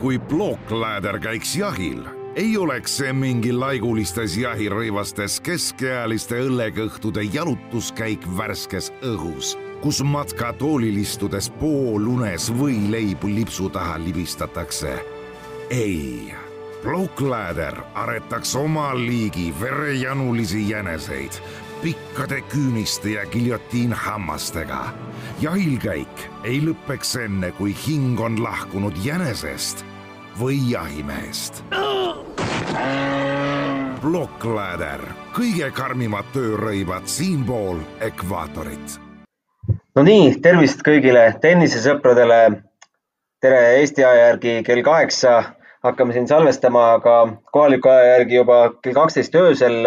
kui plookläder käiks jahil, ei oleks see mingi laigulistes jahirõivastes keskealiste õllekõhtude jalutuskäik värskes õhus, kus matkatoolil istudes poolunes võileibu lipsu taha libistatakse. ei, plookläder aretaks oma liigi verejanulisi jäneseid pikkade küüniste ja giljotiinhammastega. jahilkäik ei lõpeks enne, kui hing on lahkunud jänesest või jahimehest. plokkläder, kõige karmimad töörõivad siinpool ekvaatorit. no nii, tervist kõigile tennisesõpradele. tere Eesti aja järgi kell kaheksa hakkame siin salvestama, aga kohaliku aja järgi juba kell kaksteist öösel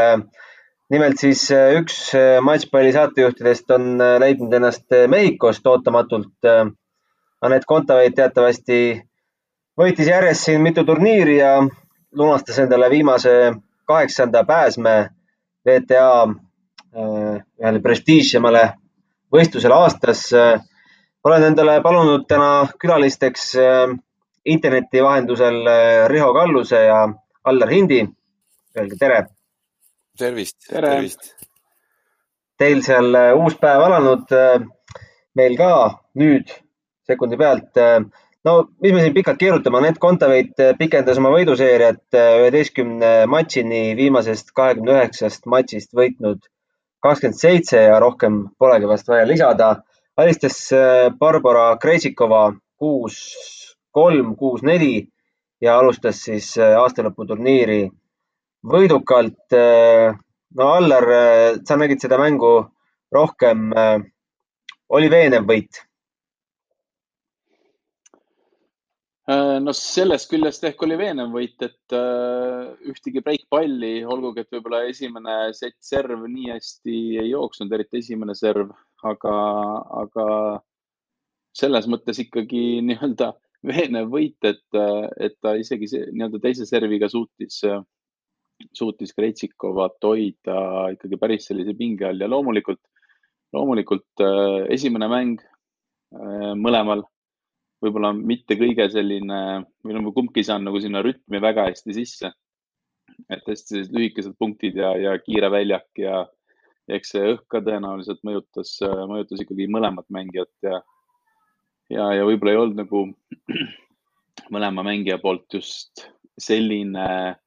nimelt siis äh, üks äh, matšpalli saatejuhtidest on leidnud ennast Mehhikost ootamatult. Anett Kontaveit teatavasti võitis järjest siin mitu turniiri ja lunastas endale viimase kaheksanda pääsme WTA ühele prestiižsemale võistlusele aastas. olen endale palunud täna külalisteks interneti vahendusel Riho Kalluse ja Allar Hindi. Öelge tere tervist, tervist. Teil seal äh, uus päev alanud, äh, meil ka nüüd sekundi pealt. Äh, no mis me siin pikalt keerutame, Anett Kontaveit pikendas oma võiduseeriat üheteistkümne matšini, viimasest kahekümne üheksast matšist võitnud kakskümmend seitse ja rohkem polegi vast vaja lisada. alistas Barbara Krejcikova kuus, kolm, kuus, neli ja alustas siis aastalõputurniiri võidukalt. No Allar, sa nägid seda mängu rohkem. Oli veenev võit? No sellest küljest ehk oli veenev võit, et ühtegi breikpalli, olgugi et võib-olla esimene sett serv nii hästi ei jooksnud, eriti esimene serv, aga, aga selles mõttes ikkagi nii-öelda veenev võit, et, et ta isegi nii-öelda teise serviga suutis suutis Kretšikovat hoida ikkagi päris sellise pinge all ja loomulikult, loomulikult äh, esimene mäng äh, mõlemal võib-olla mitte kõige selline või nagu kumbki ei saanud nagu sinna rütmi väga hästi sisse. et hästi sellised lühikesed punktid ja, ja kiire väljak ja, ja eks see õhk ka tõenäoliselt mõjutas, mõjutas ikkagi mõlemat mängijat ja, ja, ja võib-olla ei olnud nagu mõlema mängija poolt just selline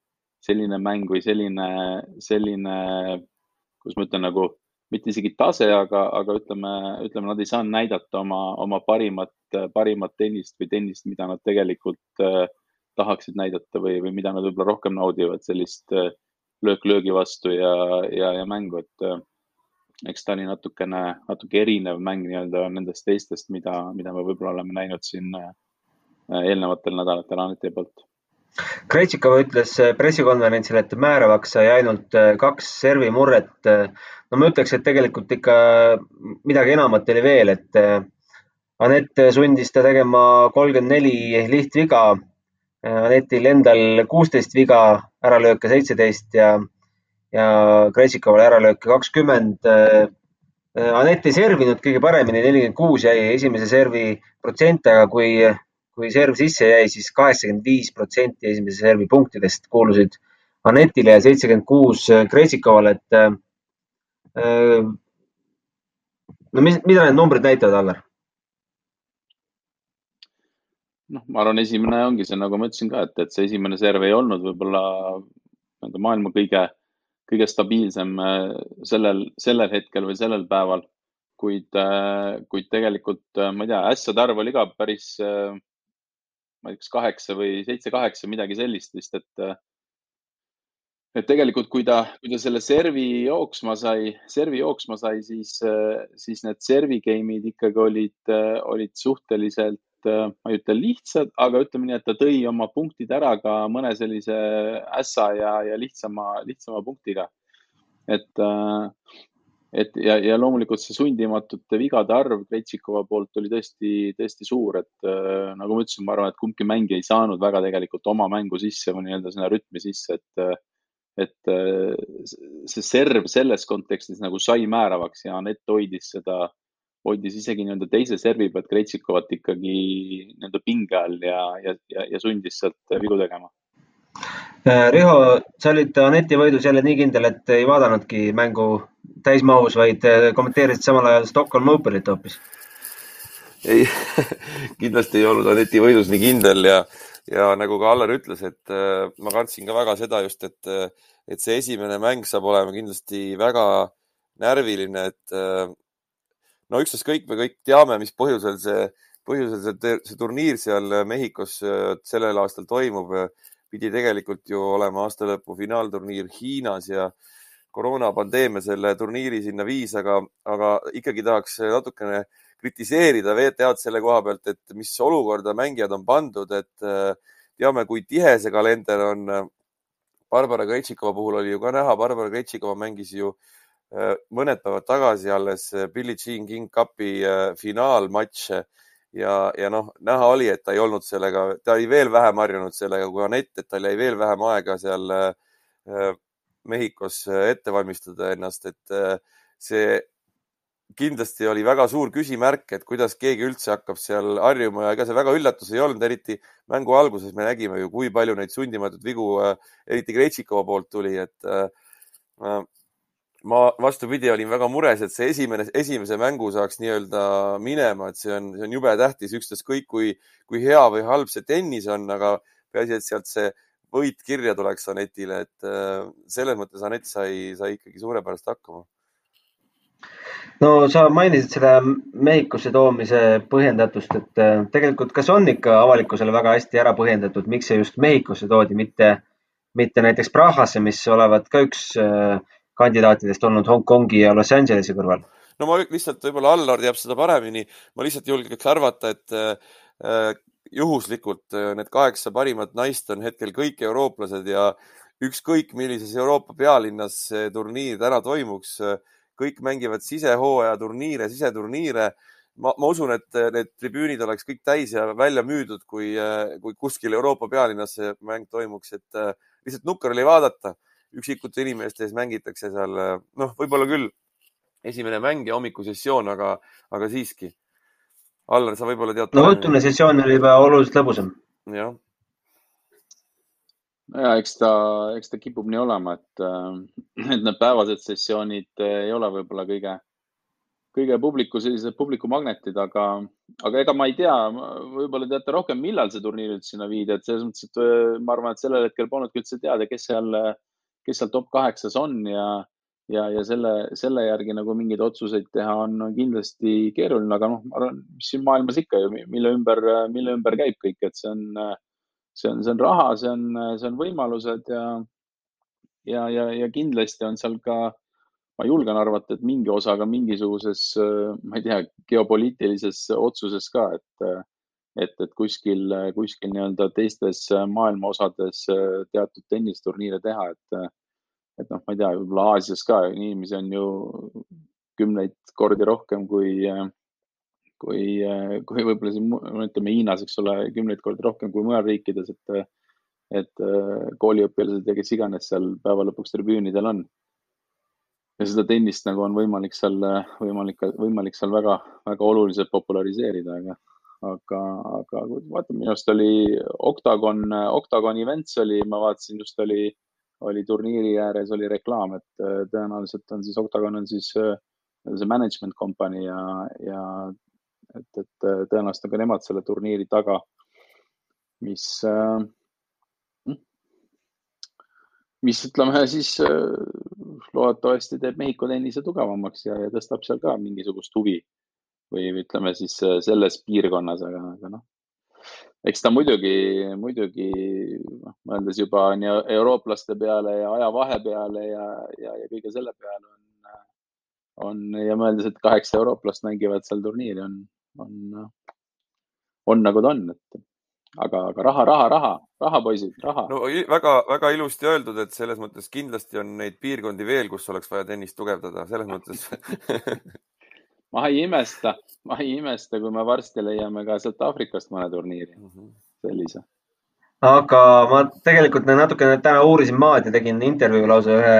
selline mäng või selline, selline, kuidas ma ütlen, nagu mitte isegi tase, aga, aga ütleme, ütleme, nad ei saanud näidata oma, oma parimat, parimat tennist või tennist, mida nad tegelikult äh, tahaksid näidata või, või mida nad võib-olla rohkem naudivad, sellist äh, löök löögi vastu ja, ja, ja mängu, et äh, eks ta oli natukene, natuke erinev mäng nii-öelda nendest teistest, mida, mida me võib-olla oleme näinud siin äh, eelnevatel nädalatel Aneti poolt Krejtšikova ütles äh, pressikonverentsil, et määravaks sai ainult äh, kaks servimurret. no ma ütleks, et tegelikult ikka midagi enamat oli veel, et äh, Anett sundis ta tegema kolmkümmend neli lihtviga. Anetil endal kuusteist viga, äralööke seitseteist ja, ja Krejtšikovale äralööke kakskümmend. Anett ei servinud kõige paremini, nelikümmend kuus jäi esimese servi protsent, aga kui kui serv sisse jäi siis, siis kaheksakümmend viis protsenti esimese servi punktidest kuulusid Anetile ja seitsekümmend kuus Kretsikovale, et äh, no mis, mida need numbrid näitavad, Allar? noh, ma arvan, esimene ongi see, nagu ma ütlesin ka, et, et see esimene serv ei olnud võib-olla nii-öelda maailma kõige, kõige stabiilsem äh, sellel, sellel hetkel või sellel päeval. kuid, äh, kuid tegelikult ma ei tea, ässade arv oli ka päris ma ei tea, kas kaheksa või seitse-kaheksa, midagi sellist vist, et äh, et tegelikult, kui ta, kui ta selle servi jooksma sai, servi jooksma sai, siis, äh, siis need servi game'id ikkagi olid, äh, olid suhteliselt, ma ei ütle lihtsad, aga ütleme nii, et ta tõi oma punktid ära ka mõne sellise ässa ja, ja lihtsama, lihtsama punktiga. et, et ja, ja loomulikult see sundimatute vigade arv Kretšikova poolt oli tõesti, tõesti suur, et äh, nagu ma ütlesin, ma arvan, et kumbki mängija ei saanud väga tegelikult oma mängu sisse või nii-öelda sinna rütmi sisse, et, et äh, see serv selles kontekstis nagu sai määravaks ja Anett hoidis seda, hoidis isegi nii-öelda teise servi pealt Krejtšikovat ikkagi nii-öelda pinge all ja, ja, ja, ja sundis sealt vigu tegema. Äh, Riho, sa olid Aneti võidus jälle nii kindel, et ei vaadanudki mängu täismahus, vaid äh, kommenteerisid samal ajal Stockholm Openit hoopis? ei kindlasti ei olnud Aneti võidus nii kindel ja, ja nagu ka Allar ütles, et äh, ma kartsin ka väga seda just, et, et see esimene mäng saab olema kindlasti väga närviline, et no ükstaskõik, me kõik teame, mis põhjusel see, põhjusel see, see turniir seal Mehhikos äh, sellel aastal toimub. pidi tegelikult ju olema aasta lõpu finaalturniir Hiinas ja koroonapandeemia selle turniiri sinna viis, aga, aga ikkagi tahaks natukene kritiseerida VTA-d selle koha pealt, et mis olukorda mängijad on pandud, et äh, teame, kui tihe see kalender on. Barbara Krejtšikova puhul oli ju ka näha, Barbara Krejtšikova mängis ju äh, mõned päevad tagasi alles Billie Jean King Cupi äh, finaalmatš ja, ja noh, näha oli, et ta ei olnud sellega, ta oli veel vähem harjunud sellega kui Anett, et tal jäi veel vähem aega seal Mehhikos ette valmistada ennast, et see kindlasti oli väga suur küsimärk, et kuidas keegi üldse hakkab seal harjuma ja ega see väga üllatus ei olnud, eriti mängu alguses me nägime ju, kui palju neid sundimatuid vigu, eriti Krejtšikova poolt tuli, et ma vastupidi olin väga mures, et see esimene, esimese mängu saaks nii-öelda minema, et see on, see on jube tähtis, ükstaskõik kui, kui hea või halb see tennis on, aga peaasi, et sealt see võit kirja tuleks Anetile, et äh, selles mõttes Anett sai, sai ikkagi suurepärast hakkama. no sa mainisid seda Mehhikosse toomise põhjendatust, et äh, tegelikult, kas on ikka avalikkusele väga hästi ära põhjendatud, miks see just Mehhikosse toodi, mitte, mitte näiteks Prahasse, mis olevat ka üks äh, kandidaatidest olnud Hongkongi ja Los Angelese kõrval? no ma lihtsalt, võib-olla Allar teab seda paremini, ma lihtsalt julgeks arvata, et juhuslikult äh, need kaheksa parimat naist on hetkel kõik eurooplased ja ükskõik millises Euroopa pealinnas see turniir täna toimuks, äh, kõik mängivad sisehooaja turniire, siseturniire. ma, ma usun, et need tribüünid oleks kõik täis ja välja müüdud, kui, kui kuskil Euroopa pealinnas see mäng toimuks, et lihtsalt nukker oli vaadata üksikute inimeste ees mängitakse seal, noh, võib-olla küll esimene mäng ja hommikusessioon, aga, aga siiski. Allar, sa võib-olla tead. no õhtune sessioon oli juba oluliselt lõbusam. jah. ja eks ta, eks ta kipub nii olema, et, et need päevased sessioonid ei ole võib-olla kõige, kõige publiku sellised publikumagnetid, aga, aga ega ma ei tea, võib-olla teate rohkem, millal see turniir üldse sinna viidi, et selles mõttes, et ma arvan, et sellel hetkel polnudki üldse teada, kes seal kes seal top kaheksas on ja, ja, ja selle, selle järgi nagu mingeid otsuseid teha on, kindlasti keeruline, aga noh, ma arvan, mis siin maailmas ikka ju, mille ümber, mille ümber käib kõik, et see on, see on, see on raha, see on, see on võimalused ja, ja, ja, ja kindlasti on seal ka, ma julgen arvata, et mingi osa ka mingisuguses, ma ei tea, geopoliitilises otsuses ka, et et, et kuskil, kuskil nii-öelda teistes maailma osades teatud tennisturniire teha, et, et noh, ma ei tea, võib-olla Aasias ka inimesi on ju kümneid kordi rohkem kui, kui, kui võib-olla siin, ütleme Hiinas, eks ole, kümneid kordi rohkem kui mujal riikides, et, et kooliõpilased ja kes iganes seal päeva lõpuks tribüünidel on. ja seda tennist nagu on võimalik seal, võimalik, võimalik seal väga, väga oluliselt populariseerida, aga aga, aga vaata, minu arust oli Octagon, Octagon Events oli, ma vaatasin, just oli, oli turniiri ääres oli reklaam, et äh, tõenäoliselt on siis Octagon on siis äh, see management company ja, ja et, et äh, tõenäoliselt on ka nemad selle turniiri taga, mis mis ütleme siis loodetavasti teeb Mehhiko tennise tugevamaks ja, ja tõstab seal ka mingisugust huvi või ütleme siis äh, selles piirkonnas, aga, aga noh, eks ta muidugi, muidugi noh, mõeldes juba nii eurooplaste peale ja ajavahe peale ja, ja, ja kõige selle peale on, on ja mõeldes, et kaheksa eurooplast mängivad seal turniiri, on, on, on nagu ta on, et aga, aga raha, raha, raha, raha, poisid, raha. no väga-väga ilusti öeldud, et selles mõttes kindlasti on neid piirkondi veel, kus oleks vaja tennist tugevdada, selles mõttes ma ei imesta, ma ei imesta, kui me varsti leiame ka sealt Aafrikast mõne turniiri mm, -hmm. sellise. aga ma tegelikult natukene täna uurisin maad ja tegin intervjuu lausa ühe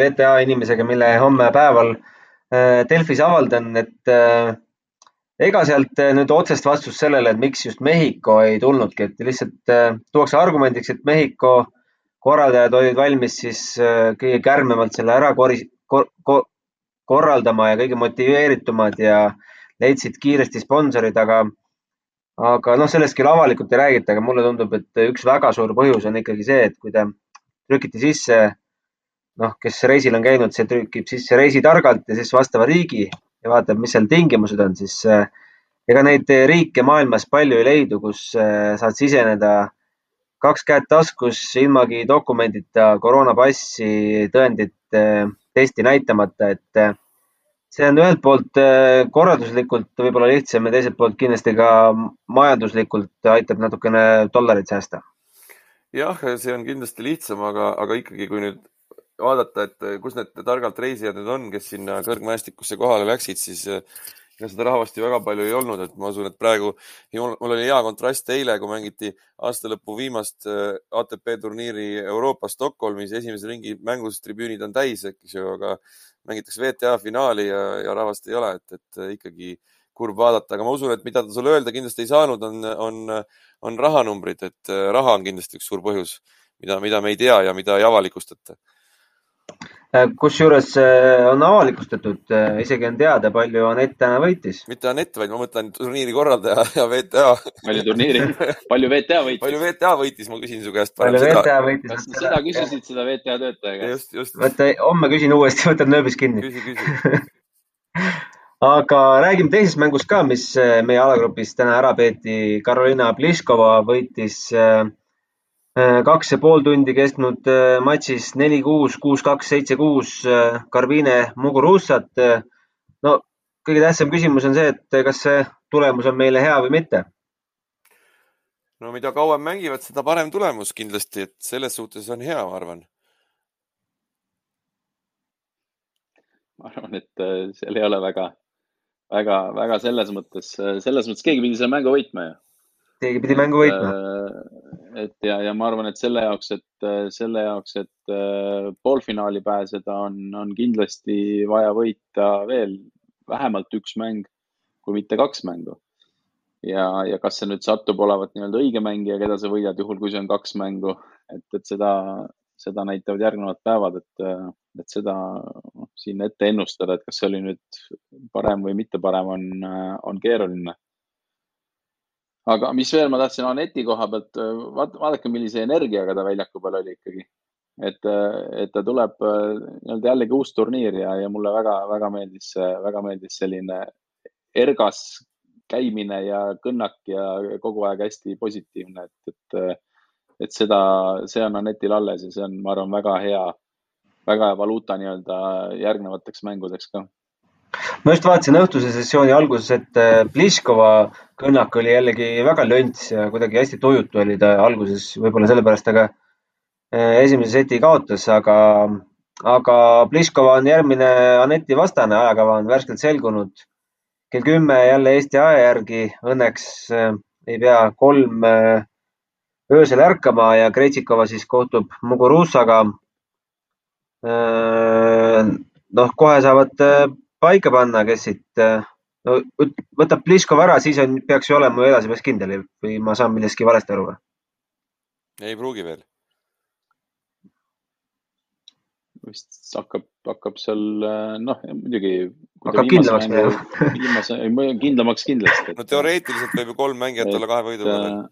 VTA inimesega, mille homme päeval äh, Delfis avaldan, et äh, ega sealt nüüd otsest vastust sellele, et miks just Mehhiko ei tulnudki, et lihtsalt tuuakse argumendiks, et Mehhiko korraldajad olid valmis siis kõige kärmemalt selle ära kori- kor,, kor, korraldama ja kõige motiveeritumad ja leidsid kiiresti sponsorid, aga aga noh, sellest küll avalikult ei räägita, aga mulle tundub, et üks väga suur põhjus on ikkagi see, et kui te trükite sisse, noh, kes reisil on käinud, see trükib sisse reisitargalt ja siis vastava riigi ja vaatab, mis seal tingimused on, siis äh, ega neid riike maailmas palju ei leidu, kus äh, saad siseneda kaks kätt taskus ilmagi dokumendita, koroonapassi, tõendit, äh, testi näitamata, et see on ühelt poolt äh, korralduslikult võib-olla lihtsam ja teiselt poolt kindlasti ka majanduslikult aitab natukene dollarit säästa. jah, see on kindlasti lihtsam, aga, aga ikkagi, kui nüüd vaadata, et kus need targalt reisijad nüüd on, kes sinna kõrgmäestikusse kohale läksid, siis ega seda rahvast ju väga palju ei olnud, et ma usun, et praegu mul oli hea kontrast eile, kui mängiti aastalõpu viimast äh, ATP turniiri Euroopas Stockholmis, esimese ringi mängus tribüünid on täis, eks ju, aga mängitakse WTA finaali ja, ja rahvast ei ole, et, et ikkagi kurb vaadata, aga ma usun, et mida ta sulle öelda kindlasti ei saanud, on, on, on rahanumbrid, et äh, raha on kindlasti üks suur põhjus, mida, mida me ei tea ja mida ei avalikustata Äh, kusjuures äh, on avalikustatud, äh, isegi on teada, palju Anett täna võitis. mitte Anett, vaid ma mõtlen turniiri korraldaja ja VTA. palju turniiri, palju VTA võitis? palju VTA võitis, ma küsin su käest. palju VTA võitis? kas sa seda küsisid, seda VTA töötaja käest? just, just. vaata, homme küsin uuesti, võtan nööbis kinni. küsi, küsi aga räägime teisest mängust ka, mis meie alagrupis täna ära peeti. Karolina Pliskova võitis äh, Äh, kaks ja pool tundi kestnud äh, matšis neli, kuus, kuus, kaks, seitse, kuus Karvine äh, Mugurussat. no kõige tähtsam küsimus on see, et kas see tulemus on meile hea või mitte. no mida kauem mängivad, seda parem tulemus kindlasti, et selles suhtes on hea, ma arvan. ma arvan, et seal ei ole väga, väga, väga selles mõttes, selles mõttes keegi pidi selle mängu võitma ju keegi pidi mängu võitma. Et ja, ja ma arvan, et selle jaoks, et selle jaoks, et äh, poolfinaali pääseda, on, on kindlasti vaja võita veel vähemalt üks mäng, kui mitte kaks mängu. ja, ja kas see nüüd satub olevat nii-öelda õige mängija, keda sa võidad, juhul kui see on kaks mängu, et, et seda, seda näitavad järgnevad päevad, et, et seda siin ette ennustada, et kas see oli nüüd parem või mitte parem, on, on keeruline aga mis veel ma tahtsin Aneti koha pealt, äh, vaadake, millise energiaga ta väljaku peal oli ikkagi. et, äh, et ta tuleb äh, nii-öelda jällegi uus turniir ja, ja mulle väga-väga meeldis, väga meeldis selline ergas käimine ja kõnnak ja kogu aeg hästi positiivne, et, et, et seda, see on Anetil alles ja see on, ma arvan, väga hea, väga hea valuuta nii-öelda järgnevateks mängudeks ka ma just vaatasin õhtuse sessiooni alguses, et äh, Pliskova kõnnak oli jällegi väga lönts ja kuidagi hästi tujutu oli ta alguses, võib-olla sellepärast ta ka äh, esimese seti kaotas, aga, aga Pliskova on järgmine Aneti vastane, ajakava on värskelt selgunud. kell kümme jälle Eesti aja järgi, õnneks äh, ei pea kolm öösel ärkama ja Krejtsikova siis kohtub Muguruzaga. noh, kohe saavad paika panna, kes siit äh, no, võtab Pliskov ära, siis on, peaks ju olema ju edasipääs kindel või ma saan millestki valesti aru või? ei pruugi veel. vist hakkab, hakkab seal äh, noh, muidugi. hakkab kindlamaks minema. viimase, kindlamaks kindlasti et.... no teoreetiliselt võib ju kolm mängijat olla kahe võidu peal. Äh,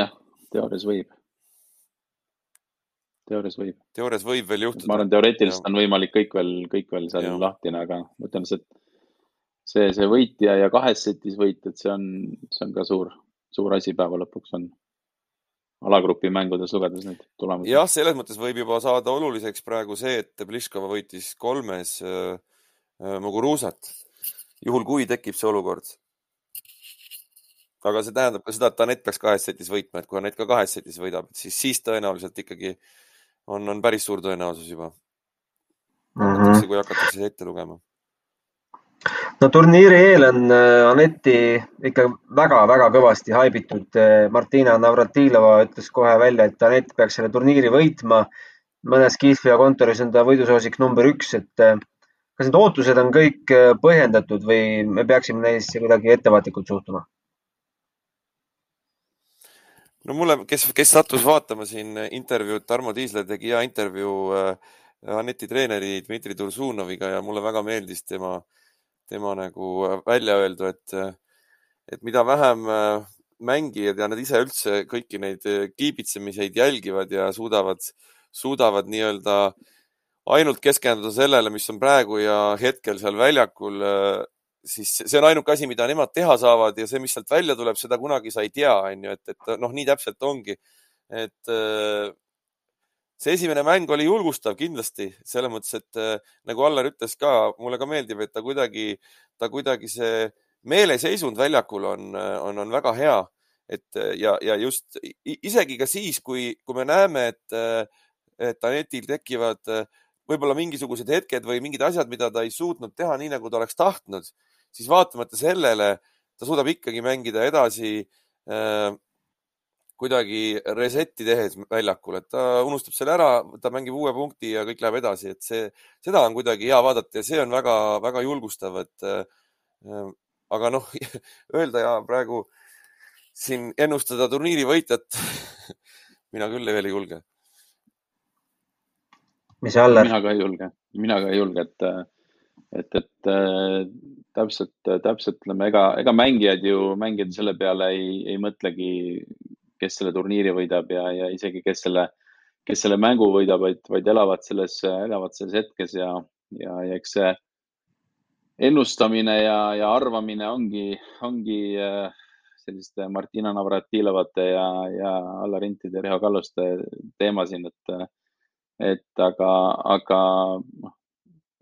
jah, teoorias võib teoorias võib. teoorias võib veel juhtuda. ma arvan, teoreetiliselt on võimalik kõik veel, kõik veel seal ja. lahtine, aga ütleme, see, see, see võitja ja kahes setis võit, et see on, see on ka suur, suur asi päeva lõpuks on alagrupi mängudes lugedes neid tulemusi. jah, selles mõttes võib juba saada oluliseks praegu see, et Pliskova võitis kolmes äh, äh Muguruzat, juhul kui tekib see olukord. aga see tähendab ka seda, et Anett peaks kahes setis võitma, et kui Anett ka kahes setis võidab, siis, siis tõenäoliselt ikkagi äh, on, on päris suur tõenäosus juba mm. -hmm. kui hakatakse ette lugema. no turniiri eel on äh, Aneti ikka väga-väga kõvasti haibitud. Äh, Martina Navratilova ütles kohe välja, et Anett peaks selle turniiri võitma. mõnes kihlveo kontoris on ta võidusoosik number üks, et, äh, kas need ootused on kõik põhjendatud või me peaksime neisse kuidagi ettevaatlikult suhtuma? No mulle, kes, kes sattus vaatama siin intervjuud, Tarmo Tiisler tegi hea intervjuu äh, Aneti treeneri Dmitri Tursunoviga ja mulle väga meeldis tema, tema nagu välja öeldu, et, et mida vähem äh, mängijad ja nad ise üldse kõiki neid äh, kiibitsemiseid jälgivad ja suudavad, suudavad nii-öelda ainult keskenduda sellele, mis on praegu ja hetkel seal väljakul siis see on ainuke asi, mida nemad teha saavad ja see, mis sealt välja tuleb, seda kunagi sa ei tea, onju, et, et noh, nii täpselt ongi. et äh, see esimene mäng oli julgustav kindlasti selles mõttes, et äh, nagu Allar ütles ka, mulle ka meeldib, et ta kuidagi, ta kuidagi see meeleseisund väljakul on, on, on väga hea. et ja, ja just isegi ka siis, kui, kui me näeme, et, et Anetil tekivad võib-olla mingisugused hetked või mingid asjad, mida ta ei suutnud teha nii, nagu ta oleks tahtnud siis vaatamata sellele ta suudab ikkagi mängida edasi äh, kuidagi reset'i tehes väljakul, et ta unustab selle ära, ta mängib uue punkti ja kõik läheb edasi, et see, seda on kuidagi hea vaadata ja see on väga-väga julgustav, et äh, aga noh, öelda ja praegu siin ennustada turniiri võitjat mina küll veel ei julge. mis Allar? mina ka ei julge, mina ka ei julge, et et, et äh, täpselt, täpselt ütleme, ega, ega mängijad ju, mängijad selle peale ei, ei mõtlegi, kes selle turniiri võidab ja, ja isegi, kes selle, kes selle mängu võidab, vaid, vaid elavad selles, elavad selles hetkes ja, ja, ja eks see ennustamine ja, ja arvamine ongi, ongi äh, selliste Martina Navratilovate ja, ja Alla Rintide ja Riho Kalluste teema siin, et, et aga, aga noh,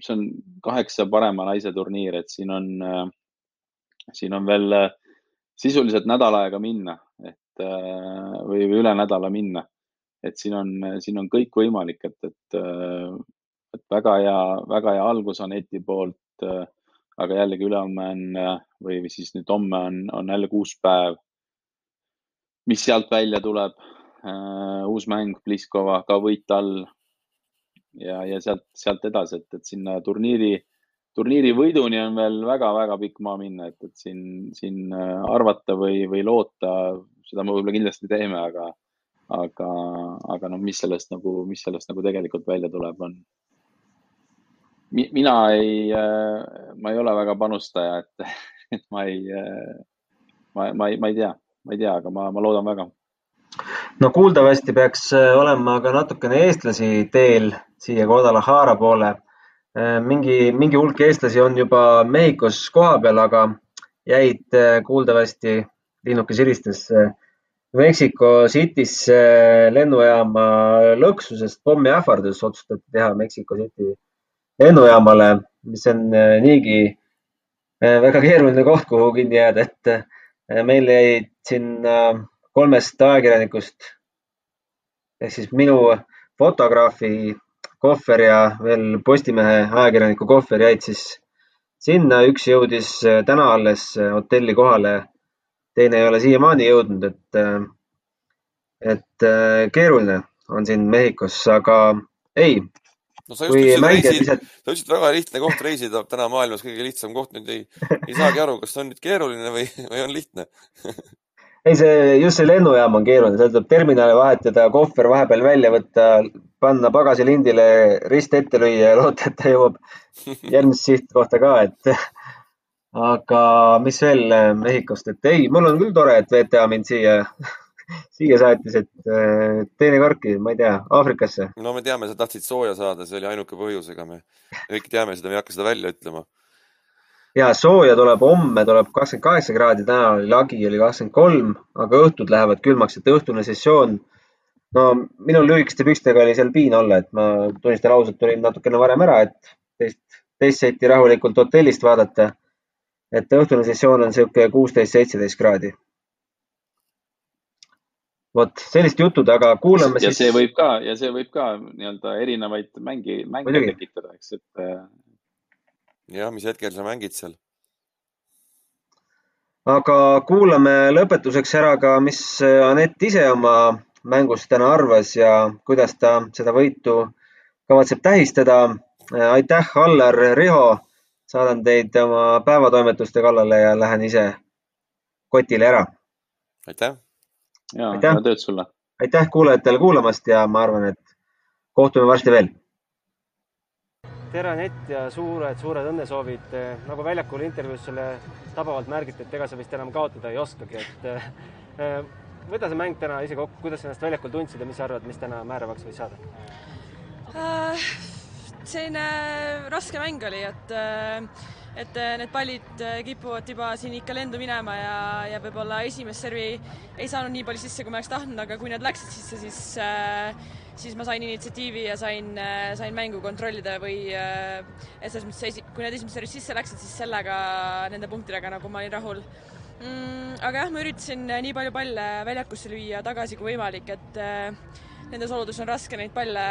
see on kaheksa parema naise turniir, et siin on, äh, siin on veel äh, sisuliselt nädal aega minna, et äh, või, või üle nädala minna. et siin on, siin on kõik võimalik, et, et, et väga hea, väga hea algus Aneti poolt. aga jällegi ülehomme on või, siis nüüd homme on, on jälle uus päev. mis sealt välja tuleb? uus mäng Pliskova, ka võit all ja, ja sealt, sealt edasi, et, et sinna turniiri, turniiri võiduni on veel väga-väga pikk maa minna, et, et siin, siin äh, arvata või, või loota, seda me võib-olla kindlasti teeme, aga, aga, aga noh, mis sellest nagu, mis sellest nagu tegelikult välja tuleb, on. mina ei, äh, ma ei ole väga panustaja, et, et ma ei, äh, ma, ma ei, ma ei tea, ma ei tea, aga ma, ma loodan väga no kuuldavasti peaks olema ka natukene eestlasi teel siia Guadalajara poole. Äh, mingi, mingi hulk eestlasi on juba Mehhikos kohapeal, aga jäid äh, kuuldavasti, linnuke siristas, äh, Mexico City'sse lennujaama lõksu, sest pommiähvardus otsustati teha Mexico City lennujaamale, mis on niigi väga keeruline koht, kuhu kinni jääda, et meil jäid siin kolmest ajakirjanikust. Ehk siis minu fotograafi kohver ja veel Postimehe ajakirjaniku kohver jäid siis sinna, üks jõudis äh, täna alles äh, hotelli kohale, teine ei ole siiamaani jõudnud, et, äh, et keeruline on siin Mehhikos, aga ei. no sa just ütlesid, reisid, lihtsalt... sa ütlesid väga lihtne koht reisida, täna maailmas kõige lihtsam koht, nüüd ei, ei saagi aru, kas on nüüd keeruline või, või on lihtne ei, see, just see lennujaam on keeruline, seal tuleb terminali vahetada, kohver vahepeal välja võtta, panna pagasilindile, rist ette lüüa ja loota, et ta jõuab järgmisse sihtkohta ka, et aga mis veel Mehhikost, et ei, mul on küll tore, et VTA mind siia, siia saatis, et teine kordki, ma ei tea, Aafrikasse. no me teame, sa tahtsid sooja saada, see oli ainuke põhjus, ega me kõik teame seda, me ei hakka seda välja ütlema ja sooja tuleb homme, tuleb kakskümmend kaheksa kraadi, täna oli lagi, oli kakskümmend kolm, aga õhtud lähevad külmaks, et õhtune sessioon. no minul lühikeste pükstega oli seal piin olla, et ma tunnistan ausalt, tulin natukene varem ära, et teist, teist seti rahulikult hotellist vaadata. et õhtune sessioon on niisugune kuusteist, seitseteist kraadi. vot sellised jutud, aga kuulame ja siis. ja see võib ka ja see võib ka nii-öelda erinevaid mängi, mänge tekitada, eks, et jah, mis hetkel sa mängid seal? aga kuulame lõpetuseks ära ka, mis Anett ise oma mängust täna arvas ja kuidas ta seda võitu kavatseb tähistada. aitäh, Allar, Riho. saadan teid oma päevatoimetuste kallale ja lähen ise kotile ära. aitäh. ja, head tööd sulle. aitäh kuulajatele kuulamast ja ma arvan, et kohtume varsti veel tere, Anett ja suured-suured õnnesoovid. nagu väljakul intervjuus sulle tabavalt märgiti, et ega sa vist enam kaotada ei oskagi, et äh, võta see mäng täna ise kokku, kuidas sa ennast väljakul tundsid ja mis sa arvad, mis täna määravaks võis saada uh,? selline raske mäng oli, et et need pallid kipuvad juba siin ikka lendu minema ja, ja võib-olla esimest servi ei saanud nii palju sisse, kui ma oleks tahtnud, aga kui nad läksid sisse, siis äh, siis ma sain initsiatiivi ja sain, äh, sain mängu kontrollida või äh, et selles mõttes, kui need esimesed servis sisse läksid, siis sellega, nende punktidega nagu ma olin rahul mm,. aga jah, ma üritasin nii palju palle väljakusse lüüa tagasi kui võimalik, et äh, nendes oludes on raske neid palle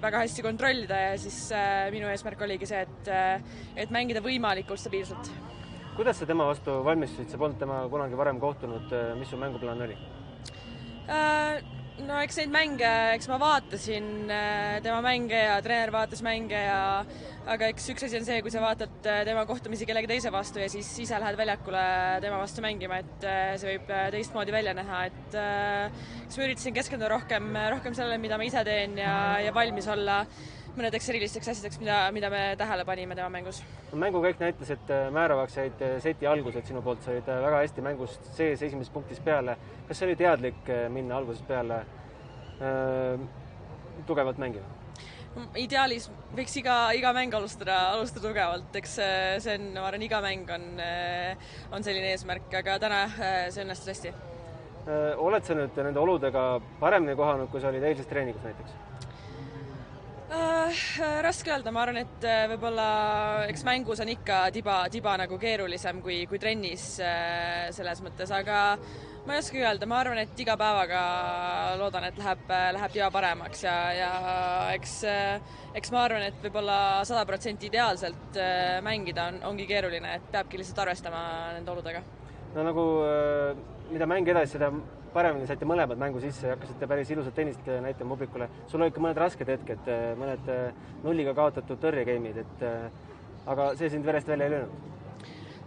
väga hästi kontrollida ja siis minu eesmärk oligi see, et, et mängida võimalikult stabiilselt. kuidas sa tema vastu valmistusid, sa polnud temaga kunagi varem kohtunud, mis su mänguplaan oli äh,? No eks neid mänge, eks ma vaatasin äh, tema mänge ja treener vaatas mänge ja aga eks üks asi on see, kui sa vaatad äh, tema kohtumisi kellegi teise vastu ja siis ise lähed väljakule tema vastu mängima, et äh, see võib teistmoodi välja näha, et eks ma üritasin keskenduda rohkem, rohkem sellele, mida ma ise teen ja, ja valmis olla mõnedeks erilisteks asjadeks, mida, mida me tähele panime tema mängus. mängukäik näitas, et määravaks said seti algused sinu poolt, sa olid väga hästi mängust sees esimesest punktist peale. kas see oli teadlik minna algusest peale äh, tugevalt mängima? ideaalis võiks iga, iga mäng alustada, alustada tugevalt, eks see on, ma arvan, iga mäng on, on selline eesmärk, aga täna see õnnestus hästi. oled sa nüüd nende oludega paremini kohanud, kui sa olid eilses treeningus näiteks? Uh, raske öelda, ma arvan, et äh, võib-olla eks mängus on ikka tiba, tiba nagu keerulisem kui, kui trennis selles mõttes, aga ma ei oskagi öelda, ma arvan, et iga päevaga loodan, et läheb, läheb tiba paremaks. Ja, ja eks, eks ma arvan, et võib-olla sada protsenti ideaalselt mängida on, ongi keeruline, et peabki lihtsalt arvestama nende oludega. no nagu mida mäng edasi, seda paremini saite mõlemad mängu sisse ja hakkasite päris ilusat tennist äh, näitama publikule. sul olid ka mõned rasked hetked, äh, mõned äh, nulliga kaotatud tõrjegeimid, et aga see sind verest välja ei löönud?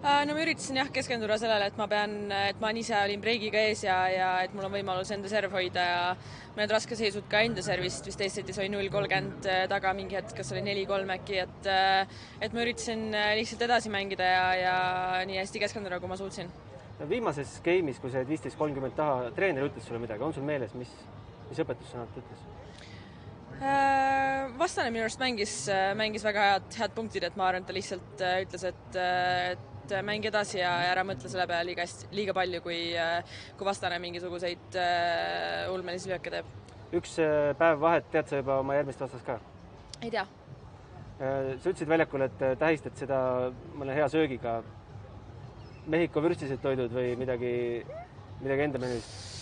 no ma üritasin jah, keskenduda sellele, et ma pean, et ma ise olin breigiga ees ja, ja et mul on võimalus enda serv hoida ja mõned raskeseisud ka enda servist, vist teises setis oli null kolmkümmend taga mingi hetk, kas oli neli-kolm äkki, et et ma üritasin lihtsalt edasi mängida ja, ja nii hästi keskenduda, kui ma suutsin viimases game'is, kui sa jäid viisteist kolmkümmend taha, treener ütles sulle midagi, on sul meeles, mis, mis õpetussõnad ta ütles? Äh, vastane minu arust mängis, mängis väga head, head punktid, et ma arvan, et ta lihtsalt äh, ütles, et, et mängi edasi ja ära mõtle selle peale liiga hästi, liiga palju, kui, kui vastane mingisuguseid ulmelisi lööke teeb. üks päev vahet, tead sa juba oma järgmist vastast ka? ei tea. sa ütlesid väljakul, et tähistad seda mõne hea söögiga Mehhiko vürstised toidud või midagi, midagi enda menüüst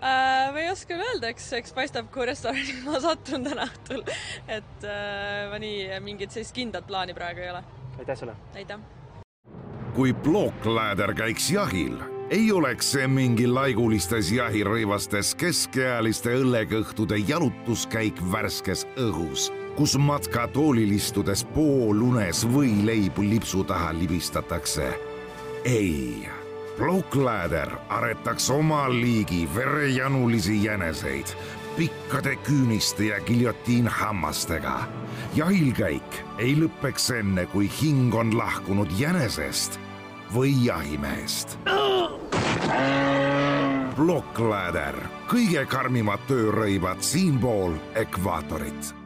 äh,? ma ei oska öelda, eks, eks paistab, kuhu restorani ma satun täna õhtul. et äh, ma nii mingit sellist kindlat plaani praegu ei ole. aitäh sulle! aitäh! kui plokkläder käiks jahil, ei oleks see mingi laigulistes jahirõivastes keskealiste õllekõhtude jalutuskäik värskes õhus, kus matkatoolil istudes poolunes võileibu lipsu taha libistatakse ei, Blockladder aretaks oma liigi verejanulisi jäneseid pikkade küüniste ja giljotiinhammastega. jahilkäik ei lõpeks enne, kui hing on lahkunud jänesest või jahimehest. Blockladder, kõige karmimad töörõivad siinpool ekvaatorit